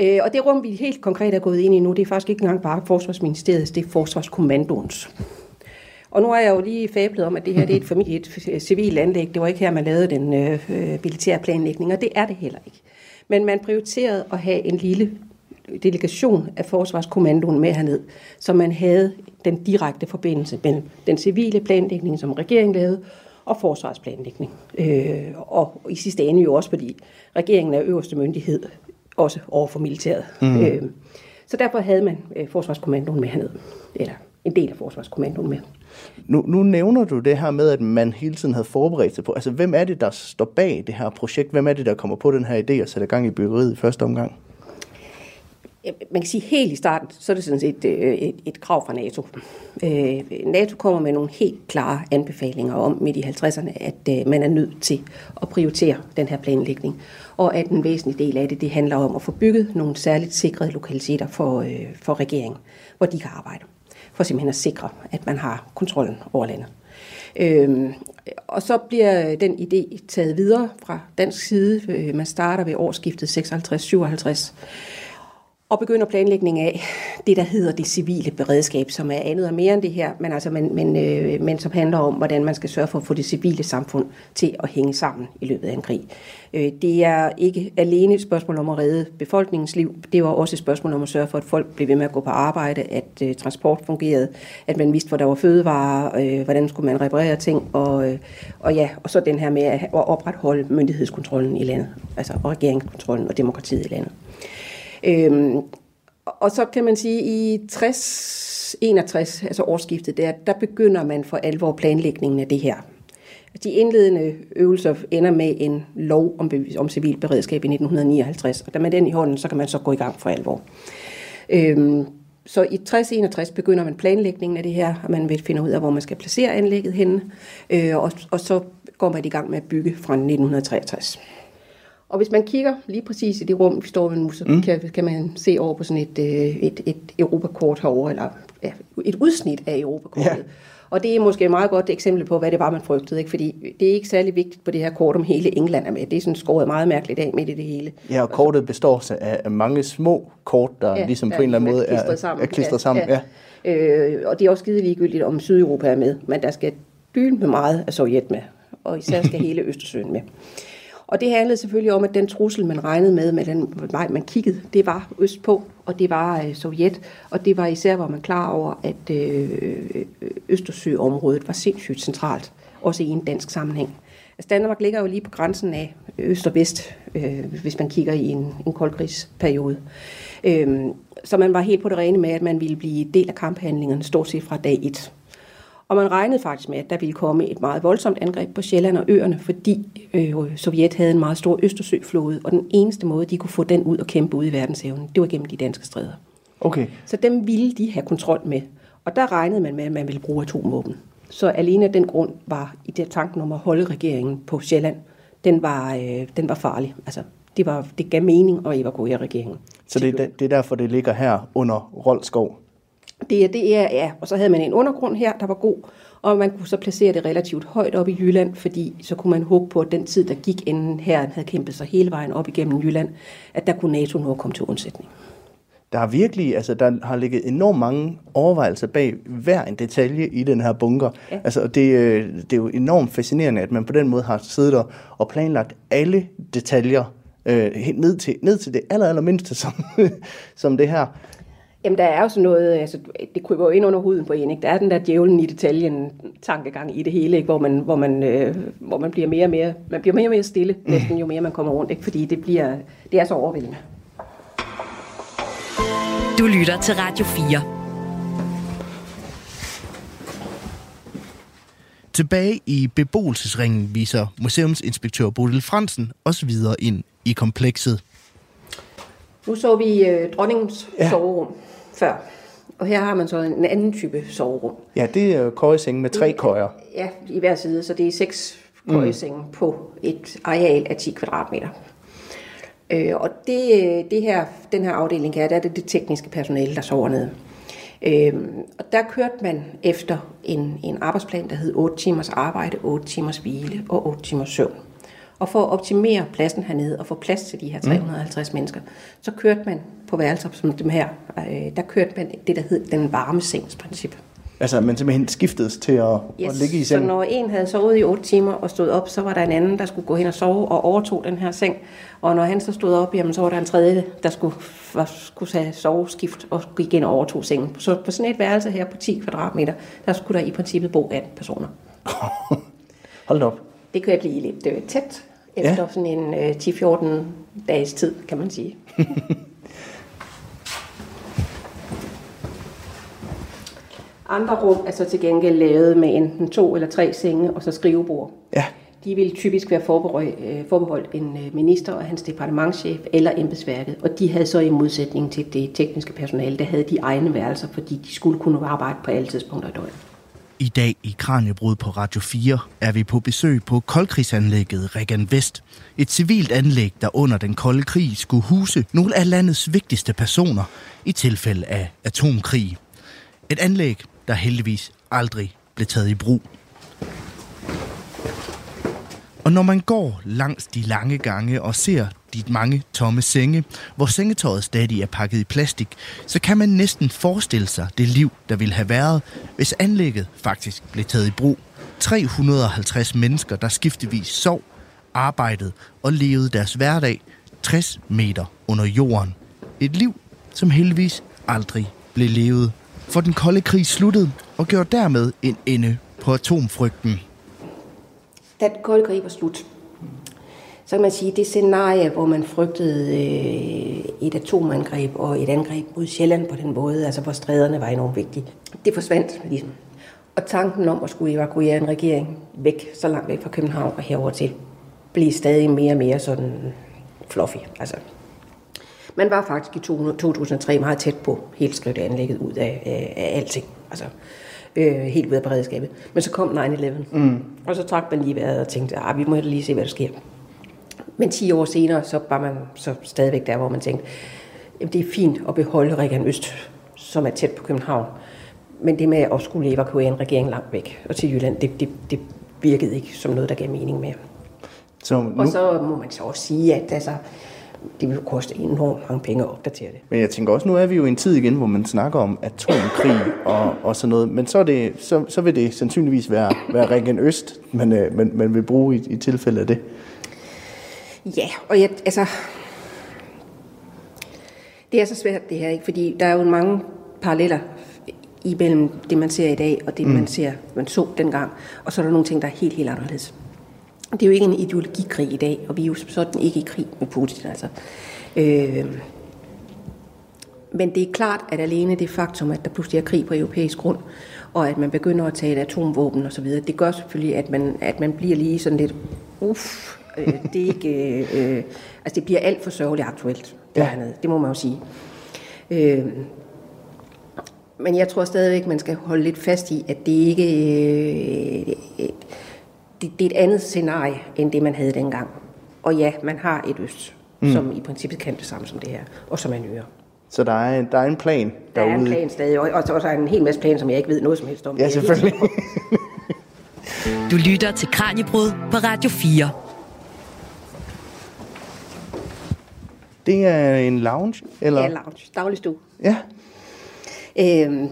Øh, og det rum, vi helt konkret er gået ind i nu, det er faktisk ikke engang bare Forsvarsministeriet, det er Forsvarskommandoens. Og nu har jeg jo lige fablet om, at det her det er et, familie, et civilt anlæg. Det var ikke her, man lavede den øh, øh, militære planlægning, og det er det heller ikke. Men man prioriterede at have en lille delegation af Forsvarskommandoen med herned, så man havde den direkte forbindelse mellem den civile planlægning, som regeringen lavede, og forsvarsplanlægning. Øh, og i sidste ende jo også, fordi regeringen er øverste myndighed, også over for militæret. Mm. Øh, så derfor havde man øh, Forsvarskommandoen med herned, eller en del af Forsvarskommandoen med. Nu, nu nævner du det her med, at man hele tiden havde forberedt sig på. Altså, hvem er det, der står bag det her projekt? Hvem er det, der kommer på den her idé og sætter gang i byggeriet i første omgang? man kan sige helt i starten, så er det sådan set et, et, et krav fra NATO. Øh, NATO kommer med nogle helt klare anbefalinger om midt i 50'erne, at øh, man er nødt til at prioritere den her planlægning, og at en væsentlig del af det, det handler om at få bygget nogle særligt sikrede lokaliteter for, øh, for regeringen, hvor de kan arbejde, for simpelthen at sikre, at man har kontrollen over landet. Øhm, og så bliver den idé taget videre fra dansk side. Øh, man starter ved årsskiftet 56-57 og begynder planlægning af det, der hedder det civile beredskab, som er andet og mere end det her, men, altså, men, men, øh, men som handler om, hvordan man skal sørge for at få det civile samfund til at hænge sammen i løbet af en krig. Øh, det er ikke alene et spørgsmål om at redde befolkningens liv, det var også et spørgsmål om at sørge for, at folk blev ved med at gå på arbejde, at øh, transport fungerede, at man vidste, hvor der var fødevarer, øh, hvordan skulle man reparere ting, og, øh, og ja, og så den her med at opretholde myndighedskontrollen i landet, altså regeringskontrollen og demokratiet i landet. Øhm, og så kan man sige, i 60, 61, altså årsskiftet der, der begynder man for alvor planlægningen af det her. De indledende øvelser ender med en lov om, om civil beredskab i 1959, og da med den i hånden, så kan man så gå i gang for alvor. Øhm, så i 60-61 begynder man planlægningen af det her, og man vil finde ud af, hvor man skal placere anlægget henne, øh, og, og så går man i gang med at bygge fra 1963. Og hvis man kigger lige præcis i det rum, vi står ved nu, så mm. kan, kan man se over på sådan et, øh, et, et Europakort herovre, eller ja, et udsnit af Europakortet. Ja. Og det er måske et meget godt eksempel på, hvad det var, man frygtede. Ikke? Fordi det er ikke særlig vigtigt på det her kort, om hele England er med. Det er sådan skåret meget mærkeligt af midt i det hele. Ja, og kortet består af mange små kort, der ja, ligesom på en eller anden måde er, sammen. er klistret sammen. Ja, ja. Øh, og det er også skide ligegyldigt, om Sydeuropa er med. Men der skal dyne med meget af Sovjet med. Og især skal (laughs) hele Østersøen med. Og det handlede selvfølgelig om, at den trussel, man regnede med, med den vej, man kiggede, det var østpå, og det var øh, Sovjet. Og det var især, hvor man klar over, at øh, øh, Østersøområdet var sindssygt centralt, også i en dansk sammenhæng. Altså Danmark ligger jo lige på grænsen af øst og vest, øh, hvis man kigger i en, en koldkrigsperiode. Øh, så man var helt på det rene med, at man ville blive del af kamphandlingerne stort set fra dag 1. Og man regnede faktisk med, at der ville komme et meget voldsomt angreb på Sjælland og øerne, fordi øh, Sovjet havde en meget stor Østersøflåde, og den eneste måde, de kunne få den ud og kæmpe ud i verdenshaven, det var gennem de danske stræder. Okay. Så dem ville de have kontrol med. Og der regnede man med, at man ville bruge atomvåben. Så alene af den grund var i det tanken om at holde regeringen på Sjælland, den var, øh, den var farlig. Altså, det, var, det gav mening at evakuere regeringen. Så det, det er derfor, det ligger her under Rolskov? Det er, det er, ja. Og så havde man en undergrund her, der var god, og man kunne så placere det relativt højt op i Jylland, fordi så kunne man håbe på, at den tid, der gik, inden her havde kæmpet sig hele vejen op igennem Jylland, at der kunne NATO nå komme til undsætning. Der er virkelig, altså der har ligget enormt mange overvejelser bag hver en detalje i den her bunker. Ja. Altså det, øh, det er jo enormt fascinerende, at man på den måde har siddet der og planlagt alle detaljer øh, ned, til, ned til det aller, aller mindste, som, (laughs) som det her. Jamen, der er jo sådan noget, altså, det kryber jo ind under huden på en, ikke? Der er den der djævlen i detaljen tankegang i det hele, ikke? Hvor, man, hvor, man, øh, hvor man bliver mere og mere, man bliver mere og mere stille, mm. næsten jo mere man kommer rundt, ikke? Fordi det, bliver, det er så overvældende. Du lytter til Radio 4. Tilbage i beboelsesringen viser museumsinspektør Bodil Fransen os videre ind i komplekset. Nu så vi øh, dronningens ja. soverum før. Og her har man så en anden type soverum. Ja, det er køjesenge med tre køjer. Ja, i hver side, så det er seks køjesenge mm. på et areal af 10 kvadratmeter. Øh, og det, det her, den her afdeling her, der er det det tekniske personale, der sover nede. Øh, og der kørte man efter en, en arbejdsplan, der hed 8 timers arbejde, 8 timers hvile og 8 timers søvn. Og for at optimere pladsen hernede og få plads til de her 350 mm. mennesker, så kørte man på værelser som dem her, øh, der kørte man det, der hed den varme sengsprincip. Altså, man simpelthen skiftedes til at, yes, at ligge i seng? så når en havde sovet i 8 timer og stod op, så var der en anden, der skulle gå hen og sove og overtog den her seng. Og når han så stod op, jamen, så var der en tredje, der skulle, var, skulle have soveskift og gik ind og overtog sengen. Så på sådan et værelse her på 10 kvadratmeter, der skulle der i princippet bo 18 personer. (laughs) Hold op. Det kan jeg blive lidt øh, tæt efter ja. sådan en øh, 10-14 dages tid, kan man sige. (laughs) Andre rum er så til gengæld lavet med enten to eller tre senge og så skrivebord. Ja. de ville typisk være forbeholdt, øh, forbeholdt en øh, minister og hans departementchef eller embedsværket, og de havde så i modsætning til det tekniske personale, der havde de egne værelser, fordi de skulle kunne arbejde på alle tidspunkter i døgnet. I dag i Kranjebrud på Radio 4 er vi på besøg på koldkrigsanlægget Regan Vest. Et civilt anlæg, der under den kolde krig skulle huse nogle af landets vigtigste personer i tilfælde af atomkrig. Et anlæg, der heldigvis aldrig blev taget i brug. Og når man går langs de lange gange og ser de mange tomme senge, hvor sengetøjet stadig er pakket i plastik, så kan man næsten forestille sig det liv, der ville have været, hvis anlægget faktisk blev taget i brug. 350 mennesker, der skiftevis sov, arbejdede og levede deres hverdag 60 meter under jorden. Et liv, som heldigvis aldrig blev levet. For den kolde krig sluttede og gjorde dermed en ende på atomfrygten. Da den kolde krig var slut, så kan man sige, at det scenarie, hvor man frygtede øh, et atomangreb og et angreb mod Sjælland på den måde, altså hvor stræderne var enormt vigtige, det forsvandt ligesom. Og tanken om at skulle evakuere en regering væk, så langt væk fra København og herover til, blev stadig mere og mere sådan fluffy. Altså, man var faktisk i 2003 meget tæt på helt skrive anlægget ud af, af, af alting. Altså, øh, helt ud af beredskabet. Men så kom 9-11, mm. og så trak man lige vejret og tænkte, ah, vi må lige se, hvad der sker. Men 10 år senere, så var man så stadigvæk der, hvor man tænkte, at det er fint at beholde Regan Øst, som er tæt på København. Men det med at skulle evakuere en regering langt væk og til Jylland, det, det, det virkede ikke som noget, der gav mening mere. Så nu... Og så må man så også sige, at altså, det vil koste enormt mange penge at opdatere det. Men jeg tænker også, nu er vi jo i en tid igen, hvor man snakker om atomkrig og, og sådan noget, men så, er det, så, så vil det sandsynligvis være, være Regen Øst, man, øh, man, man vil bruge i, i tilfælde af det. Ja, og jeg, altså, det er så svært det her, ikke? fordi der er jo mange paralleller imellem det, man ser i dag, og det, mm. man ser, man så dengang. Og så er der nogle ting, der er helt, helt anderledes. Det er jo ikke en ideologikrig i dag, og vi er jo sådan ikke i krig med Putin. Altså. Øh, men det er klart, at alene det faktum, at der pludselig er krig på europæisk grund, og at man begynder at tale atomvåben osv., det gør selvfølgelig, at man, at man bliver lige sådan lidt, uff, øh, det er ikke, øh, øh, altså det bliver alt for sørgeligt aktuelt, det, ja. det må man jo sige. Øh, men jeg tror stadigvæk, man skal holde lidt fast i, at det ikke øh, det, det er et andet scenarie, end det man havde dengang. Og ja, man har et øst, mm. som i princippet kan det samme som det her, og som er nyere. Så der er, der er en plan derude? Der er en plan stadig, og, og så er der en hel masse plan, som jeg ikke ved noget som helst om. Ja, selvfølgelig. du lytter til Kranjebrud på Radio 4. Det er en lounge? Eller? Ja, lounge. Dagligstue. Ja. Øhm,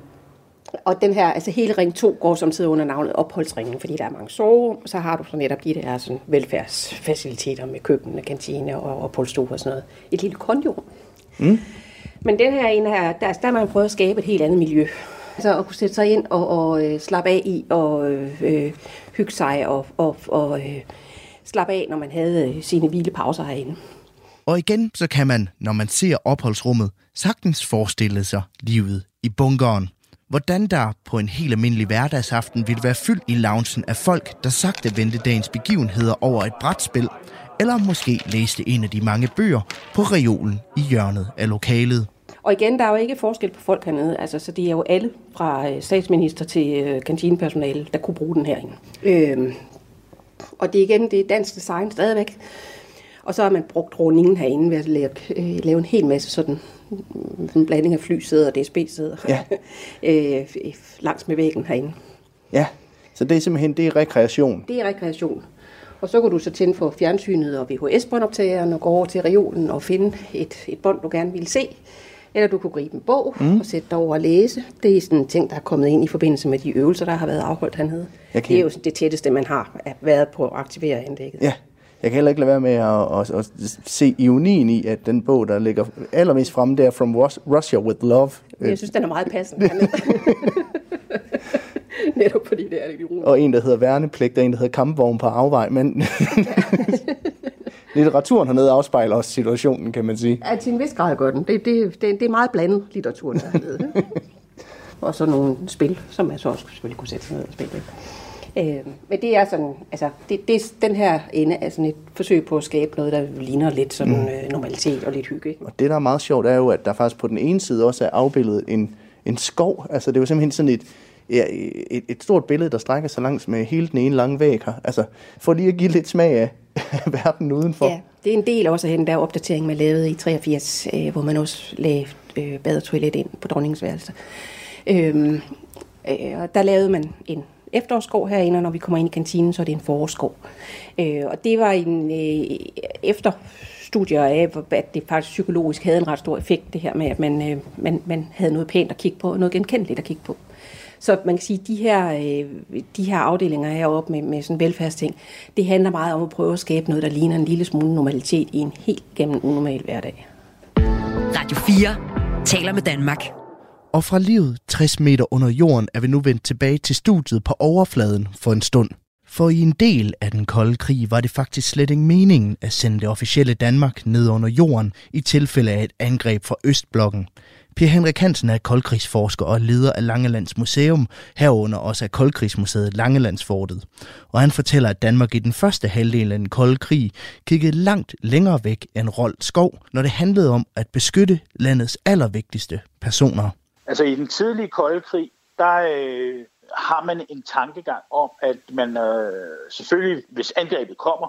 og den her, altså hele ring 2 går som sidder under navnet opholdsringen, fordi der er mange soverum, så har du så netop de der sådan velfærdsfaciliteter med køkken, kantine og opholdsstue og sådan noget. Et lille kondium. Mm. Men den her en her, der, der har man prøvet at skabe et helt andet miljø. Altså at kunne sætte sig ind og, og øh, slappe af i og øh, hygge sig og, og, og øh, slappe af, når man havde øh, sine hvilepauser herinde. Og igen, så kan man, når man ser opholdsrummet, sagtens forestille sig livet i bunkeren. Hvordan der på en helt almindelig hverdagsaften ville være fyldt i loungen af folk, der sagte vendte dagens begivenheder over et brætspil, eller måske læste en af de mange bøger på reolen i hjørnet af lokalet. Og igen, der er jo ikke forskel på folk hernede. Altså, så det er jo alle fra øh, statsminister til øh, kantinepersonale, der kunne bruge den herinde. Øhm, og det er igen, det er dansk design stadigvæk. Og så har man brugt rundingen herinde ved at lave, øh, lave en hel masse sådan en blanding af flysæder og DSB-sæder ja. (laughs) øh, langs med væggen herinde. Ja, så det er simpelthen det er rekreation? Det er rekreation. Og så kan du så tænde for fjernsynet og VHS-båndoptageren og gå over til reolen og finde et, et bånd, du gerne vil se. Eller du kunne gribe en bog mm. og sætte dig over og læse. Det er sådan en ting, der er kommet ind i forbindelse med de øvelser, der har været afholdt hernede. Okay. Det er jo det tætteste, man har været på at aktivere anlægget. Ja, jeg kan heller ikke lade være med at, at, at, se ironien i, at den bog, der ligger allermest fremme, der From Russia with Love. Jeg synes, den er meget passende. (laughs) (laughs) Netop fordi det er lidt ironisk. Og en, der hedder Værnepligt, og en, der hedder Kampvogn på afvej. Men (laughs) litteraturen hernede afspejler også situationen, kan man sige. Ja, til en vis grad gør den. Det, det, det, det er meget blandet, litteraturen hernede. og så nogle spil, som man så også selvfølgelig kunne sætte sig ned og spille. Øh, men det er sådan, altså, det, det, den her ende er sådan et forsøg på at skabe noget, der ligner lidt sådan mm. øh, normalitet og lidt hygge. Ikke? Og det, der er meget sjovt, er jo, at der faktisk på den ene side også er afbildet en, en skov. Altså, det er jo simpelthen sådan et, ja, et, et stort billede, der strækker sig langs med hele den ene lange væg her. Altså, for lige at give lidt smag af (laughs) verden udenfor. Ja, det er en del også af den der opdatering, man lavede i 83, øh, hvor man også lagde øh, bad og toilet ind på dronningens værelse. Øhm, øh, og der lavede man en efterårsskov herinde, og når vi kommer ind i kantinen, så er det en forårsskov. Øh, og det var en øh, efter studier af, at det faktisk psykologisk havde en ret stor effekt, det her med, at man, øh, man, man havde noget pænt at kigge på, noget genkendeligt at kigge på. Så man kan sige, at de her, øh, de her afdelinger heroppe med, med sådan velfærdsting, det handler meget om at prøve at skabe noget, der ligner en lille smule normalitet i en helt gennem unormal hverdag. Radio 4 taler med Danmark. Og fra livet 60 meter under jorden er vi nu vendt tilbage til studiet på overfladen for en stund. For i en del af den kolde krig var det faktisk slet ikke meningen at sende det officielle Danmark ned under jorden i tilfælde af et angreb fra Østblokken. Per Henrik Hansen er koldkrigsforsker og leder af Langelands Museum, herunder også af Koldkrigsmuseet Langelandsfortet. Og han fortæller, at Danmark i den første halvdel af den kolde krig kiggede langt længere væk end Rold Skov, når det handlede om at beskytte landets allervigtigste personer. Altså i den tidlige kolde krig, der øh, har man en tankegang om, at man øh, selvfølgelig, hvis angrebet kommer,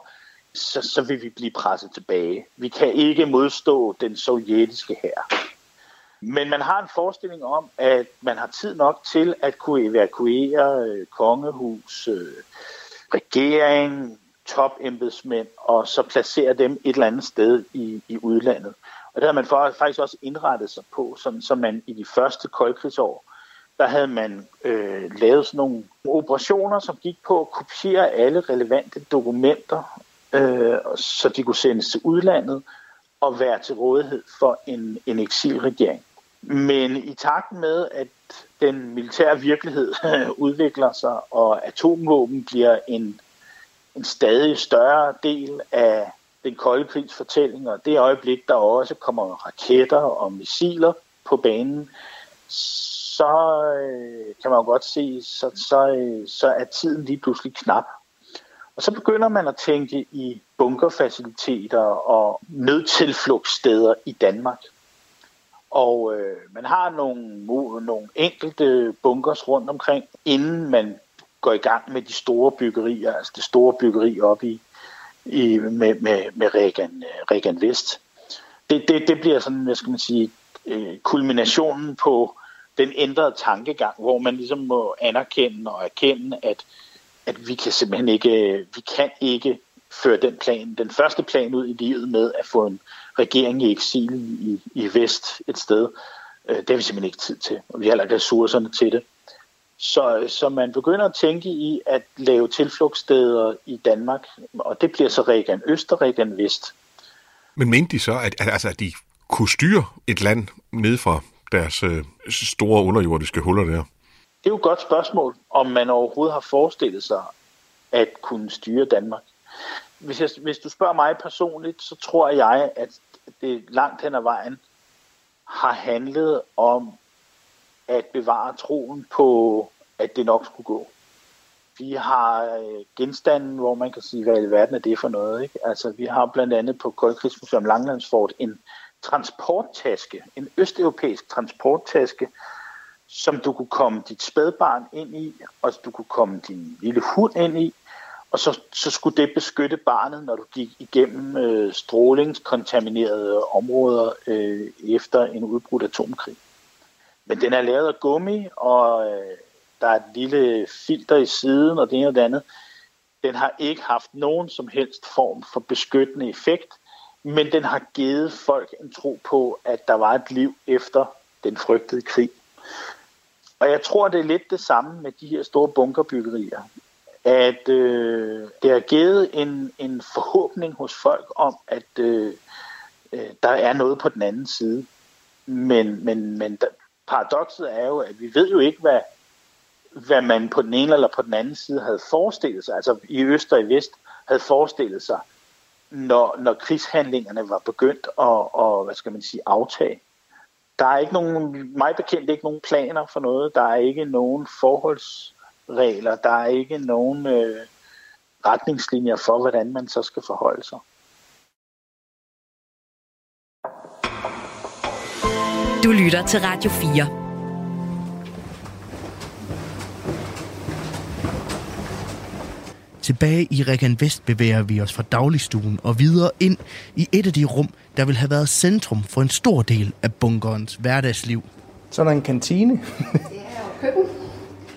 så, så vil vi blive presset tilbage. Vi kan ikke modstå den sovjetiske hær. Men man har en forestilling om, at man har tid nok til at kunne evakuere øh, kongehus, øh, regering, topembedsmænd, og så placere dem et eller andet sted i, i udlandet. Og det har man faktisk også indrettet sig på, som, som man i de første koldkrigsår, der havde man øh, lavet sådan nogle operationer, som gik på at kopiere alle relevante dokumenter, øh, så de kunne sendes til udlandet og være til rådighed for en, en eksilregering. Men i takt med, at den militære virkelighed (laughs) udvikler sig, og atomvåben bliver en, en stadig større del af den kolde krigs fortælling, og det øjeblik, der også kommer raketter og missiler på banen, så øh, kan man jo godt se, så, så, øh, så er tiden lige pludselig knap. Og så begynder man at tænke i bunkerfaciliteter og nødtilflugtssteder i Danmark. Og øh, man har nogle, nogle enkelte bunkers rundt omkring, inden man går i gang med de store byggerier, altså det store byggeri op i, i med, med, med Regan, øh, Regan Vest. Det, det, det bliver sådan, hvad skal man sige, øh, kulminationen på den ændrede tankegang, hvor man ligesom må anerkende og erkende, at, at vi kan simpelthen ikke, øh, vi kan ikke føre den plan, den første plan ud i livet med at få en regering i eksil i, i vest et sted. Det har vi simpelthen ikke tid til, og vi har heller ikke ressourcerne til det. Så, så man begynder at tænke i at lave tilflugtssteder i Danmark, og det bliver så Regan Øst og Regan Vest. Men mente de så, at, at, altså, at de kunne styre et land ned fra deres øh, store underjordiske huller der? Det er jo et godt spørgsmål, om man overhovedet har forestillet sig at kunne styre Danmark. Hvis, jeg, hvis du spørger mig personligt, så tror jeg, at det langt hen ad vejen har handlet om at bevare troen på, at det nok skulle gå. Vi har øh, genstanden, hvor man kan sige, hvad i verden er det for noget. Ikke? Altså, vi har blandt andet på Koldkrigsmuseum Langlandsfort en transporttaske, en østeuropæisk transporttaske, som du kunne komme dit spædbarn ind i, og du kunne komme din lille hund ind i, og så, så skulle det beskytte barnet, når du gik igennem øh, strålingskontaminerede områder øh, efter en udbrudt atomkrig. Men den er lavet af gummi, og øh, der er et lille filter i siden, og det ene og det andet. Den har ikke haft nogen som helst form for beskyttende effekt, men den har givet folk en tro på, at der var et liv efter den frygtede krig. Og jeg tror, det er lidt det samme med de her store bunkerbyggerier at øh, det har givet en, en forhåbning hos folk om, at øh, øh der er noget på den anden side. Men, men, men der, paradokset er jo, at vi ved jo ikke, hvad, hvad man på den ene eller på den anden side havde forestillet sig, altså i øst og i vest havde forestillet sig, når, når krigshandlingerne var begyndt at, og, hvad skal man sige, aftage. Der er ikke nogen, mig bekendt ikke nogen planer for noget. Der er ikke nogen forholdsregler. Der er ikke nogen øh, retningslinjer for, hvordan man så skal forholde sig. Du lytter til Radio 4. Tilbage i Regan Vest bevæger vi os fra dagligstuen og videre ind i et af de rum, der vil have været centrum for en stor del af bunkerens hverdagsliv. Så er der en kantine. Køkken.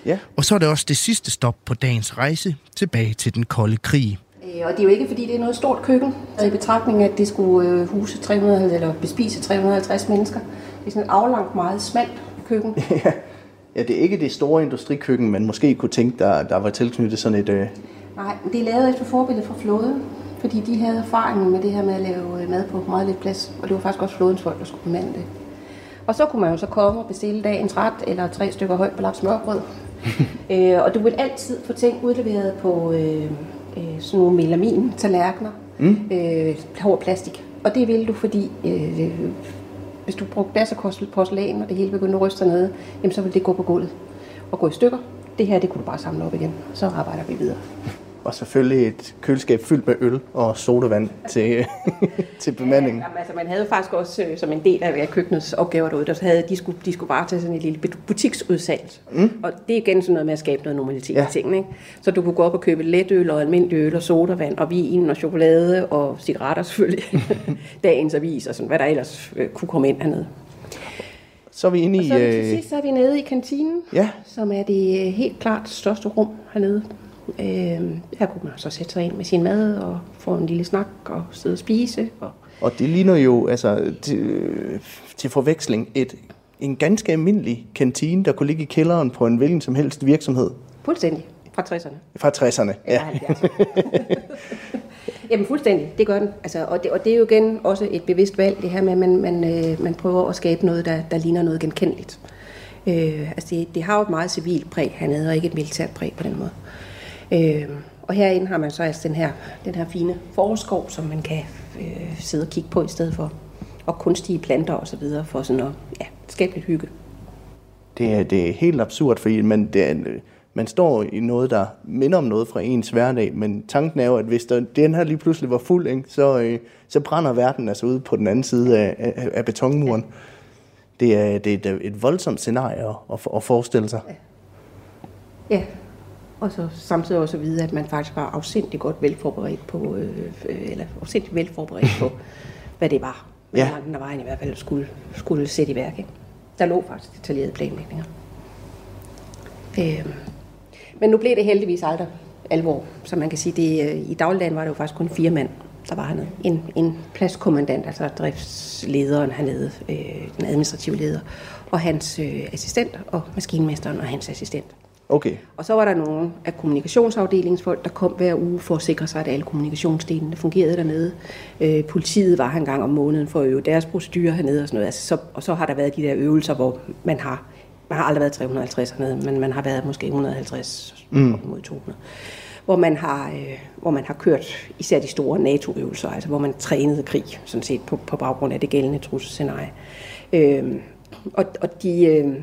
ja. Og så er det også det sidste stop på dagens rejse tilbage til den kolde krig. Øh, Og det er jo ikke, fordi det er noget stort køkken. Altså, I betragtning af, at det skulle øh, huse 300, eller bespise 350 mennesker. Det er sådan et aflangt, meget smalt køkken. (laughs) ja, det er ikke det store industrikøkken, man måske kunne tænke, der, der var tilknyttet sådan et... Øh, Nej, det er lavet efter forbillede fra flåden. Fordi de havde erfaring med det her med at lave øh, mad på meget lidt plads. Og det var faktisk også flådens folk, der skulle bemande det. Og så kunne man jo så komme og bestille dagens ret, eller tre stykker højt belagt smørbrød. (laughs) øh, og du vil altid få ting udleveret på øh, øh, sådan nogle melamin-tallerkener. Mm. Øh, hård plastik. Og det ville du, fordi øh, hvis du brugte og porcelæn, og det hele begyndte at ryste nede, jamen så ville det gå på gulvet og gå i stykker. Det her, det kunne du bare samle op igen. Så arbejder vi videre. Og selvfølgelig et køleskab fyldt med øl og sodavand til, (laughs) til bemandingen. Jamen, altså, man havde faktisk også øh, som en del af køkkenets opgaver derude, der havde, de skulle, de skulle bare tage sådan et lille butiksudsalg. Mm. Og det er igen sådan noget med at skabe noget normalitet Ja. i tingene. Ikke? Så du kunne gå op og købe letøl og almindelig øl og sodavand og vin og chokolade og cigaretter (laughs) selvfølgelig. Dagens avis og sådan, hvad der ellers øh, kunne komme ind hernede. Så er vi inde Og i... så er vi til Øh, sidst så er vi nede i kantinen, ja, som er det øh, helt klart største rum hernede. Øh, her kunne man så sætte sig ind med sin mad og få en lille snak og sidde og spise. Og og det ligner jo altså til, til forveksling et, en ganske almindelig kantine, der kunne ligge i kælderen på en hvilken som helst virksomhed fuldstændig fra 60'erne. fra 60'erne. Ja. Eller 70'erne. (laughs) Jamen fuldstændig, det gør den. Altså, og, det, og det er jo igen også et bevidst valg, det her med, at man, man, øh, man prøver at skabe noget, der, der ligner noget genkendeligt. Øh, altså det, det har jo et meget civilt præg hernede, og ikke et militært præg på den måde. Øh, og herinde har man så altså den her, den her fine forskov, som man kan øh, sidde og kigge på i stedet for. Og kunstige planter og så videre, for sådan at ja, skabe lidt hygge. Det er, det er helt absurd, fordi man, det er, man står i noget, der minder om noget fra ens hverdag, men tanken er jo, at hvis der, den her lige pludselig var fuld, ikke, så, øh, så brænder verden altså ude på den anden side af, af, af betonmuren. Det er, det er et, et voldsomt scenarie at, at, at forestille sig. Ja, og så samtidig også at vide, at man faktisk var afsindig godt velforberedt på, øh, eller afsindig velforberedt på, (laughs) hvad det var. Hvad Ja. ja. der vejen i hvert fald skulle, skulle sætte i værk. Ikke? Der lå faktisk detaljerede planlægninger. Øh, men nu blev det heldigvis aldrig alvor, så man kan sige, det, øh, i dagligdagen var det jo faktisk kun fire mand, der var hernede. En, en pladskommandant, altså driftslederen hernede, øh, den administrative leder, og hans øh, assistent, og maskinmesteren og hans assistent. Okay, Og så var der nogle af kommunikationsafdelingens folk, der kom hver uge for at sikre sig, at alle kommunikationsdelene fungerede dernede. Øh, politiet var her en gang om måneden for at øve deres procedurer hernede og sådan noget. Altså, så, og så har der været de der øvelser, hvor man har, man har aldrig været 350 hernede, men man har været måske 150 mm. mod 200. Hvor man, har, øh, hvor man har kørt især de store NATO-øvelser, altså hvor man trænede krig, sådan set på, på baggrund af det gældende trusselscenarie. Øh, og, og de, øh,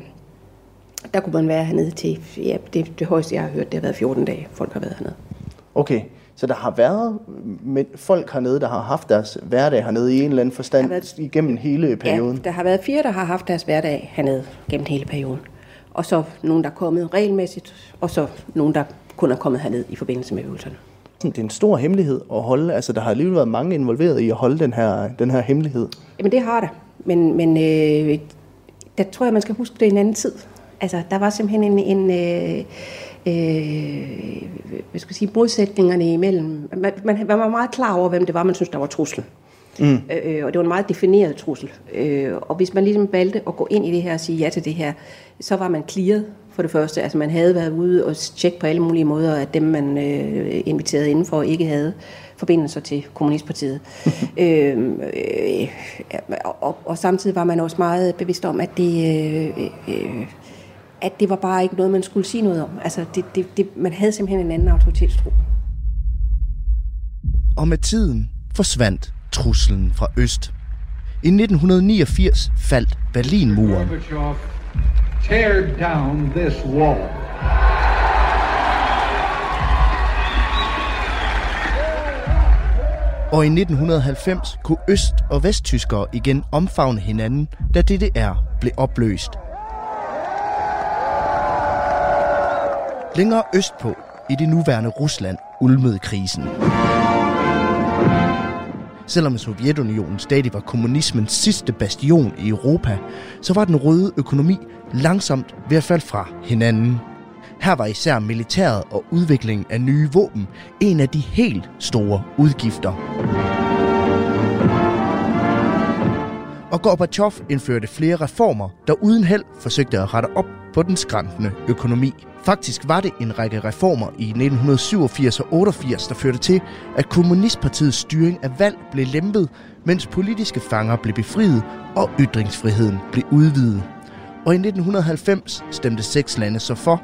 der kunne man være hernede til, ja, det, det højeste jeg har hørt, det har været 14 dage, folk har været hernede. okay. Så der har været med folk hernede, der har haft deres hverdag hernede i en eller anden forstand været- igennem hele perioden. Ja, der har været fire, der har haft deres hverdag hernede gennem hele perioden. Og så nogen, der er kommet regelmæssigt, og så nogen, der kun er kommet herned i forbindelse med øvelserne. Det er en stor hemmelighed at holde. Altså, der har alligevel været mange involveret i at holde den her, den her hemmelighed. Jamen det har der, men, men øh, der tror jeg, man skal huske det er en anden tid. Altså, der var simpelthen en, en øh, øh, hvad skal jeg sige, modsætningerne imellem. Man, man, man var meget klar over, hvem det var, man synes, der var truslen. Mm. Øh, og det var en meget defineret trussel. Øh, og hvis man ligesom valgte at gå ind i det her og sige ja til det her, så var man clearet for det første. Altså man havde været ude og tjekke på alle mulige måder, at dem man øh, inviterede indenfor ikke havde forbindelser til Kommunistpartiet. (laughs) øh, øh, og, og samtidig var man også meget bevidst om, at det, øh, øh, at det var bare ikke noget, man skulle sige noget om. Altså, det, det, det, man havde simpelthen en anden autoritetstro. Og med tiden forsvandt truslen fra øst. I 1989 faldt Berlinmuren. Tear down this wall. Og i 1990 kunne øst- og vesttyskere igen omfavne hinanden, da DDR blev opløst. Længere østpå, i det nuværende Rusland, ulmede krisen. Selvom Sovjetunionen stadig var kommunismens sidste bastion i Europa, så var den røde økonomi langsomt ved at falde fra hinanden. Her var især militæret og udviklingen af nye våben en af de helt store udgifter. Og Gorbachev indførte flere reformer, der uden held forsøgte at rette op på den skræntende økonomi. Faktisk var det en række reformer i 1987 og 88, der førte til, at Kommunistpartiets styring af valg blev lempet, mens politiske fanger blev befriet og ytringsfriheden blev udvidet. Og i 1990 stemte seks lande så for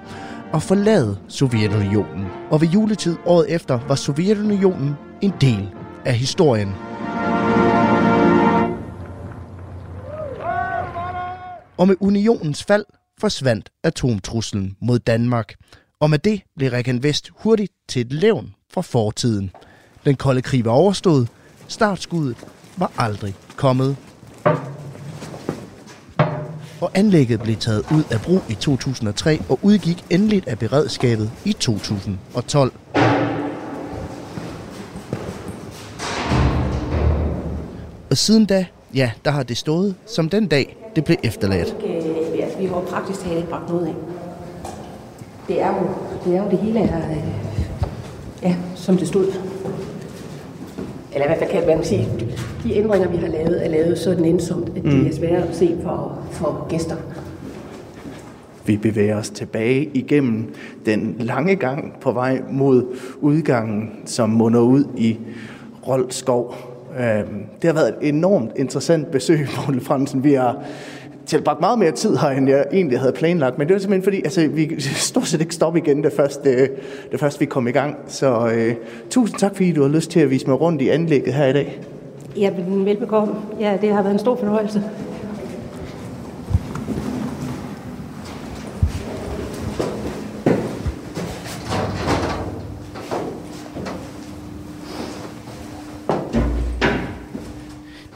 at forlade Sovjetunionen. Og ved juletid året efter var Sovjetunionen en del af historien. Og med unionens fald forsvandt atomtruslen mod Danmark. Og med det blev Regan Vest hurtigt til et levn fra fortiden. Den kolde krig var overstået. Startskuddet var aldrig kommet. Og anlægget blev taget ud af brug i 2003 og udgik endeligt af beredskabet i 2012. Og siden da, ja, der har det stået som den dag, det blev efterladt. Øh, vi har praktisk talt ikke bragt noget af. Det er jo det, er jo det hele er, øh, ja, som det stod. Eller i hvert fald kan man sige, de ændringer, vi har lavet, er lavet så nænsomt, at de er svære at se for, for gæster. Vi bevæger os tilbage igennem den lange gang på vej mod udgangen, som munder ud i Rold Skov. Øhm, Øhm, det har været et enormt interessant besøg, (laughs) Poul Fransen. Vi har tilbragt meget mere tid her, end jeg egentlig havde planlagt. Men det var simpelthen fordi, altså, vi (laughs) stort set ikke stoppe igen, det første, øh, det første vi kom i gang. Så øh, tusind tak, fordi du har lyst til at vise mig rundt i anlægget her i dag. Ja, men velbekomme. Ja, det har været en stor fornøjelse.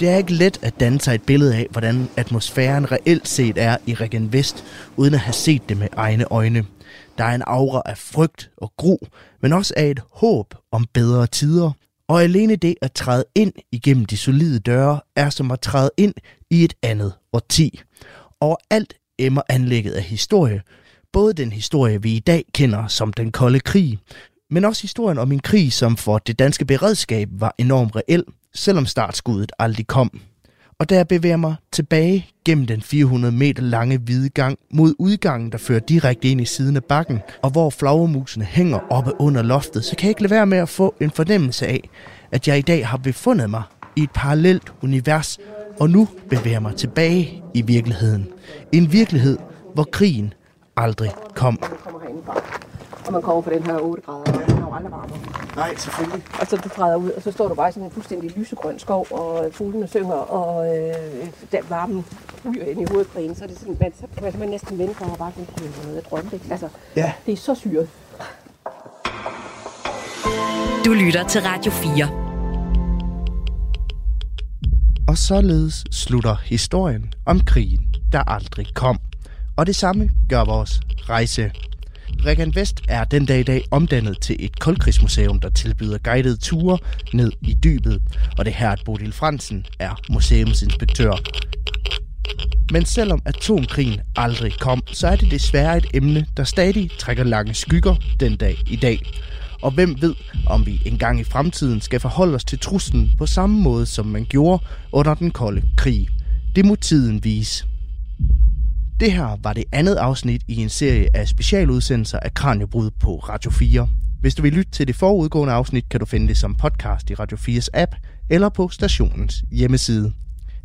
Det er ikke let at danne sig et billede af, hvordan atmosfæren reelt set er i Region Vest, uden at have set det med egne øjne. Der er en aura af frygt og gru, men også af et håb om bedre tider. Og alene det at træde ind igennem de solide døre, er som at træde ind i et andet årti. Overalt emmer anlægget af historie. Både den historie, vi i dag kender som den kolde krig, men også historien om en krig, som for det danske beredskab var enormt reel, selvom startskuddet aldrig kom. Og da jeg bevæger mig tilbage gennem den 400 meter lange hvide gang mod udgangen, der fører direkte ind i siden af bakken, og hvor flagermusene hænger oppe under loftet, så kan jeg ikke lade være med at få en fornemmelse af, at jeg i dag har befundet mig i et parallelt univers, og nu bevæger mig tilbage i virkeligheden. En virkelighed, hvor krigen aldrig kom. Man kommer og man kommer fra den her 8 grader, og den er jo aldrig varmere. Nej, selvfølgelig. Og så du træder ud, og så står du bare i sådan en fuldstændig lysegrøn skov, og fuglene synger, og øh, der varmen ryger ind i hovedet på en, så er det sådan, man, så kan man simpelthen næsten vende sig og bare sådan, er noget, jeg drømte, ikke? Altså, Ja. det er så syret. Du lytter til Radio 4. Og således slutter historien om krigen, der aldrig kom. Og det samme gør vores rejse. Regan Vest er den dag i dag omdannet til et koldkrigsmuseum, der tilbyder guidede ture ned i dybet. Og det er her, at Bodil Fransen er museumsinspektør. Men selvom atomkrigen aldrig kom, så er det desværre et emne, der stadig trækker lange skygger den dag i dag. Og hvem ved, om vi engang i fremtiden skal forholde os til truslen på samme måde, som man gjorde under den kolde krig. Det må tiden vise. Det her var det andet afsnit i en serie af specialudsendelser af Kranjebrud på Radio 4. Hvis du vil lytte til det forudgående afsnit, kan du finde det som podcast i Radio 4's app eller på stationens hjemmeside.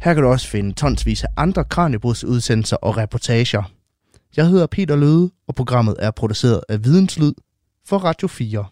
Her kan du også finde tonsvis af andre Kranjebrudsudsendelser og reportager. Jeg hedder Peter Løde, og programmet er produceret af Videnslyd for Radio 4.